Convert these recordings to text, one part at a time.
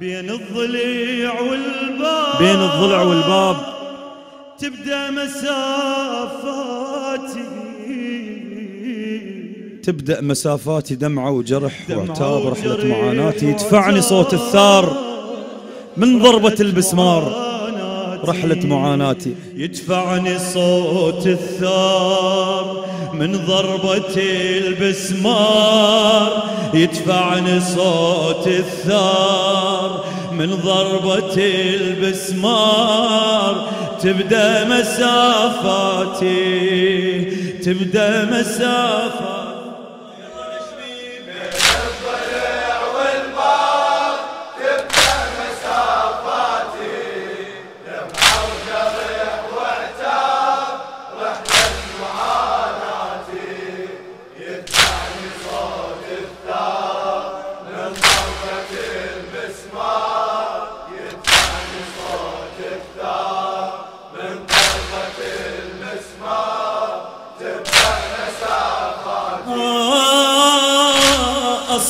بين الضلع والباب. بين الضلع والباب. تبدأ مسافاتي. تبدأ مسافاتي دمعة وجرح وعتاب رحلة وجريح معاناتي. يدفعني صوت الثار من ضربة البسمار. رحلة معاناتي. يدفعني صوت الثار من ضربة البسمار. يدفعني صوت الثار من ضربة البسمار. تبدأ مسافاتي تبدأ مسافاتي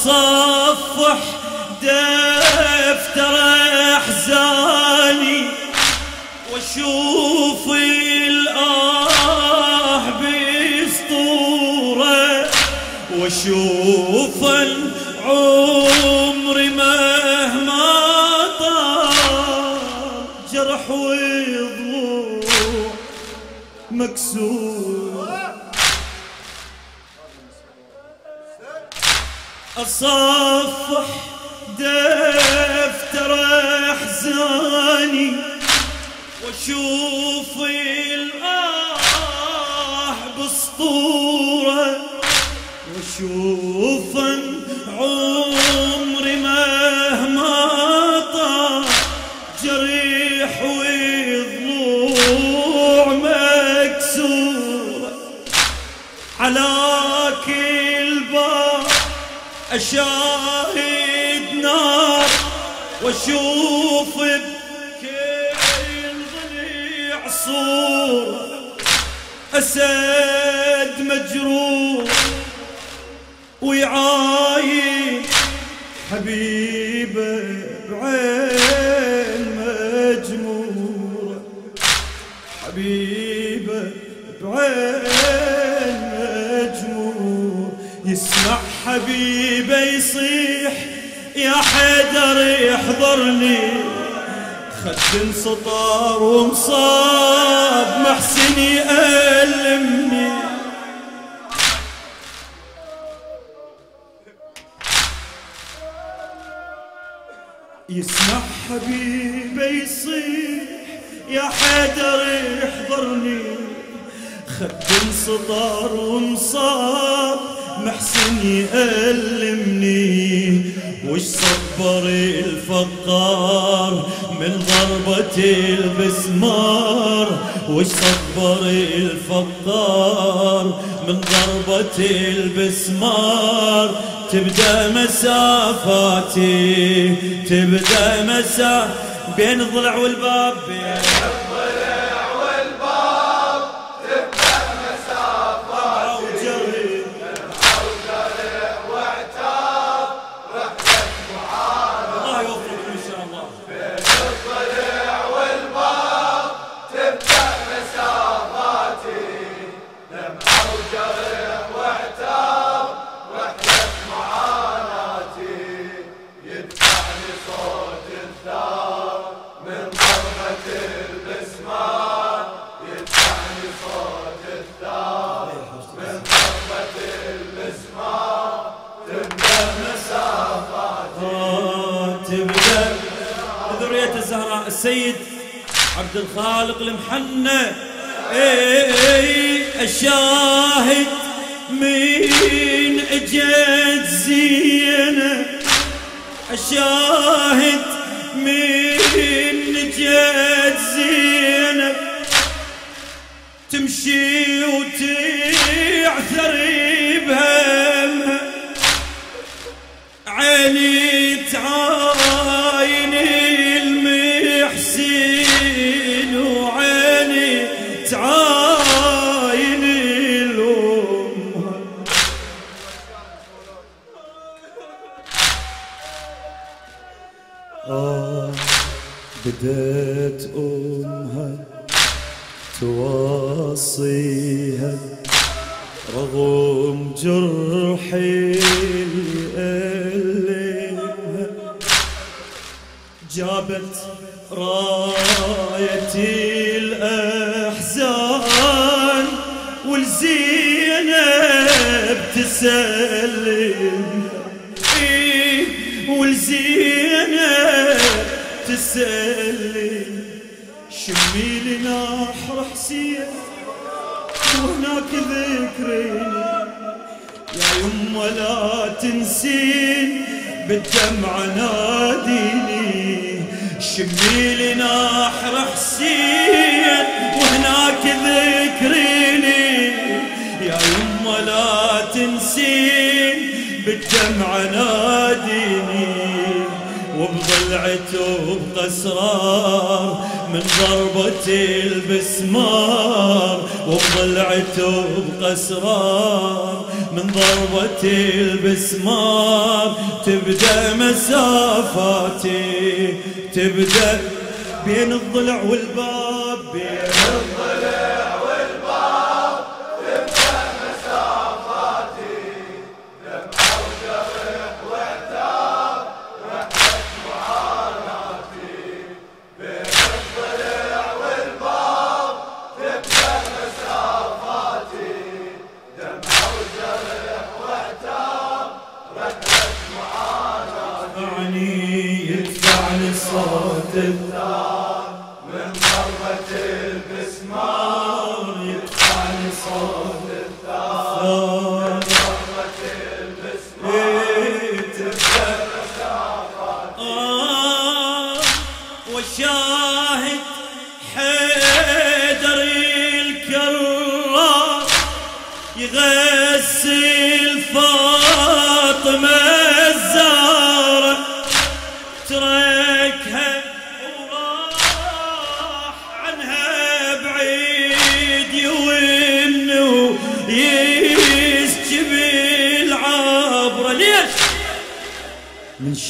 أصفح دفتر أحزاني وأشوف الآه بسطورة وأشوف العمر مهما طال جرح وضلوع مكسور. أصفح دفتر أحزاني وأشوف الآه بسطورة وأشوف عمري مهما طال جريح وضلوع مكسورة. على أشاهد نار وأشوف بكل ضليع صورة أسد مجروح ويعاين حبيبه بعين مجمورة حبيبه بعين مجمور يسمع حبيبه يصيح يا حيدر يحضرني. خد انسطار ومصاب محسن يألمني. يسمع حبيبه يصيح يا حيدر يحضرني. خد انسطار ومصاب محسن يألمني. وش صبر الفقار من ضربة البسمار؟ وش صبر الفقار من ضربة البسمار؟ تبدأ مسافاتي تبدأ مسا بين الضلع والباب. بين الزهراء السيد عبد الخالق المحنى الشاهد من اجت زينة. الشاهد من جت زينب تمشي وتعثر رغم جرحي الألمها جابت رايتي الأحزان والزينب تسلم. إيه والزينب تسلم. شمي لنا حسين وهناك ذكريني يا يما لا تنسين بالدمع ناديني. شمي ناحر حسين وهناك ذكريني. يا يما لا تنسين بالدمع ناديني. وبضلعته بقسرار من ضربة البسمار وبضلعته بقسرار. من ضربة البسمار تبدأ مسافاتي تبدأ بين الضلع والباب. بين صوت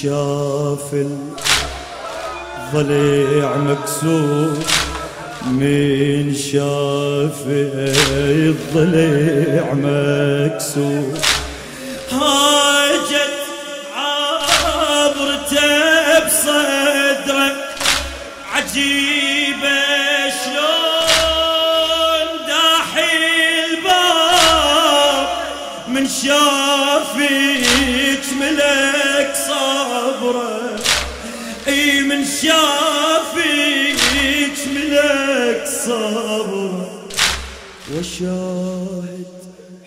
شاف الضليع مكسور من شاف الضليع مكسور. هاجت عبرته بصدره عجيبة شلون داحي الباب؟ من شافك شافك ملك صبره وشاهد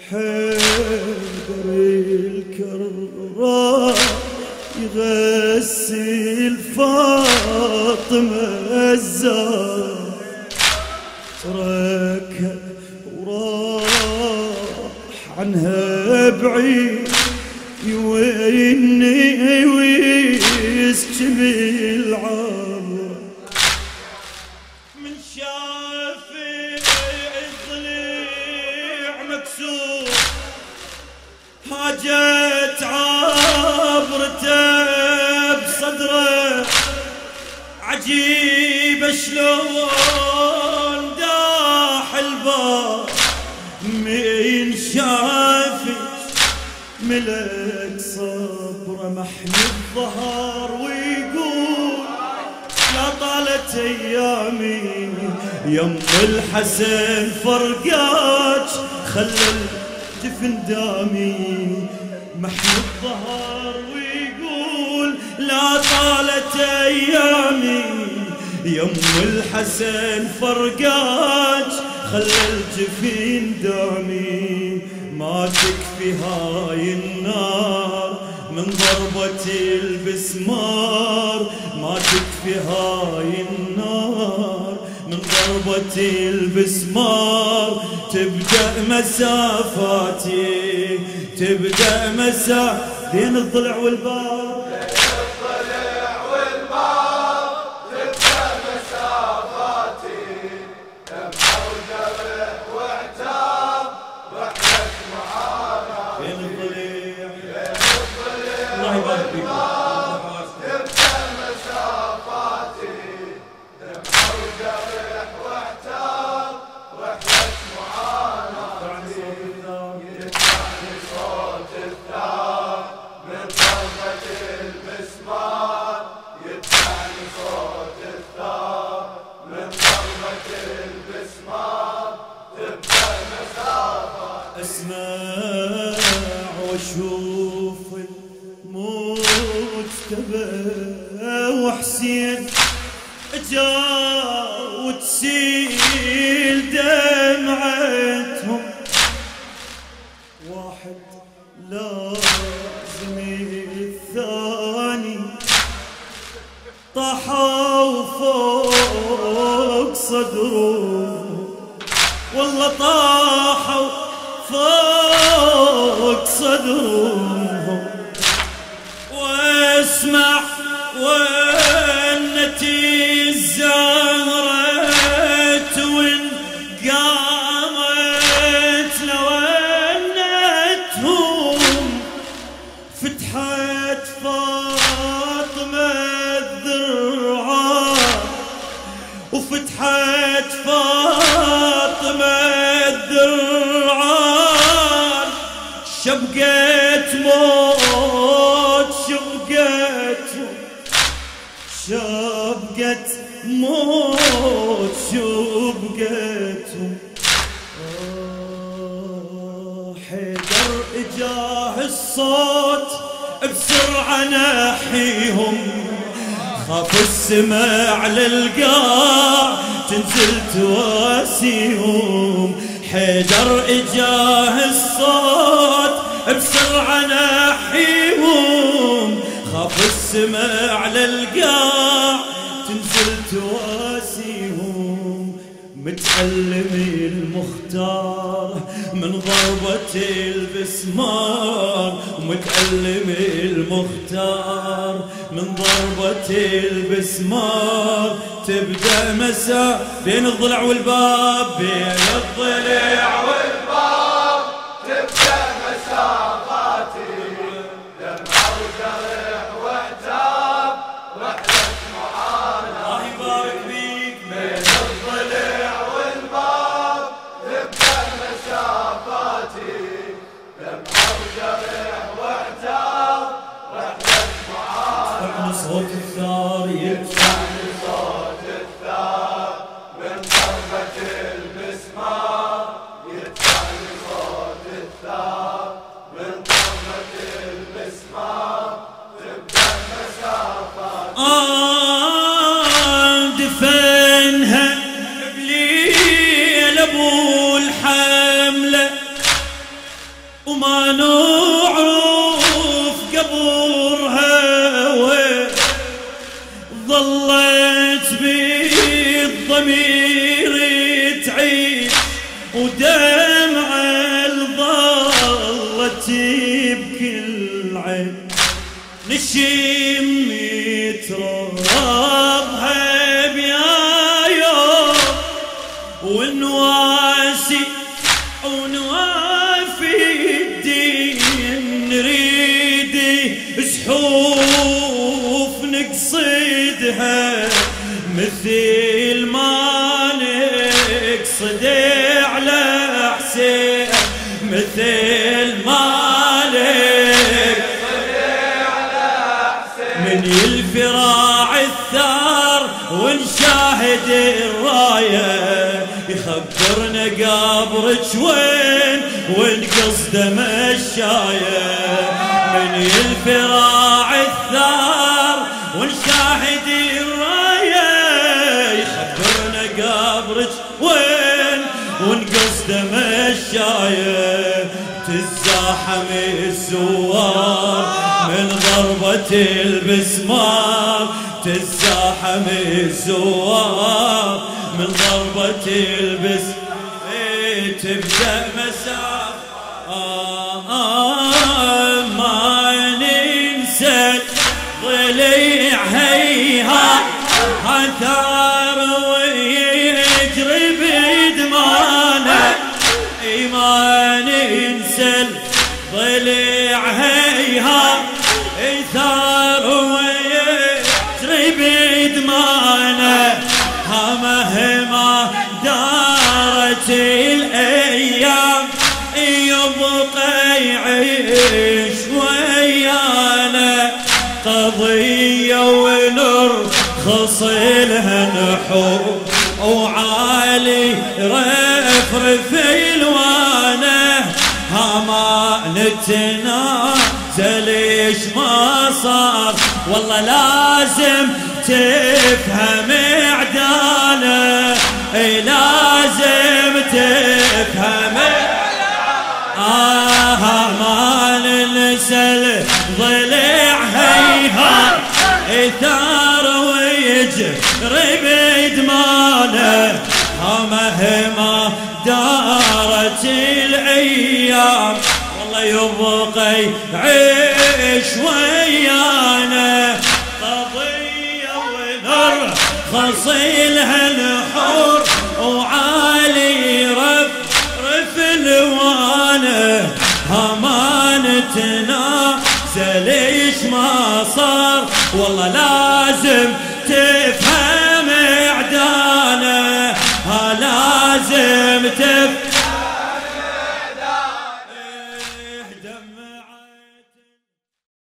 حيدر الكرار يغسل فاطمة الزار تركها وراح عنها بعيد يويني ويسكبي شلون داح الباب من شافك ملك صبره محمي الظهر ويقول لا طالت أيامي يم الحسن فرقاج خلى الجفن دامي محمي الظهر ويقول لا طالت أيامي يم الحسن فرقاج خلى الجفين دامي ما تكفي هاي النار من ضربة البسمار. ما تكفي هاي النار من ضربة البسمار. تبدأ مسافاتي تبدأ مسا بين الضلع والباب جاء وتسيل دمعتهم. واحد لازم الثاني. طاحوا فوق صدره. والله طاحوا فوق صدرهم واسمع ونتي وفتحت فاطمة الذرعات شبقت موت شبقت شبقت موت شبقت آه، حيدر إجاه الصوت بسرعة نحيهم خاف السماع للقاع تنزل تواسيهم. حيدر إجاه الصوت بسرعة نحيهم خاف السماع للقاع تنزل تواسيهم. متألم المختار من ضربة البسمار متألم المختار من ضربة البسمار. تبدأ مساء بين الضلع والباب بين الضلع ودمعة ظلت بكل عين. نشم ترابها بيا يوم ونواسي ونوافي الدين. نريد سحوف نقصدها مثل ما نقصد على حسين مثل ما نقصد من الفراع الثار ونشاهد الراية يخبرنا قبرك وين والقصد مشاية. من الفراع تزاحم الزوار من ضربة البسمار. تزاحم الزوار من ضربة البس إيه تبدأ مساء ضليع هيها ثار ويجري بدمانه ها مهما دارت الأيام يبقى يعيش ويانا قضية ونرخص لها نحور وعالي رفرف نتنازل زليش ما صار. والله لازم تفهم عداله اي لازم يبقى عيش ويانا. قضية ونر خصيلها الحور وعالي رف رف الوانه همانتنا زليش ما صار والله لازم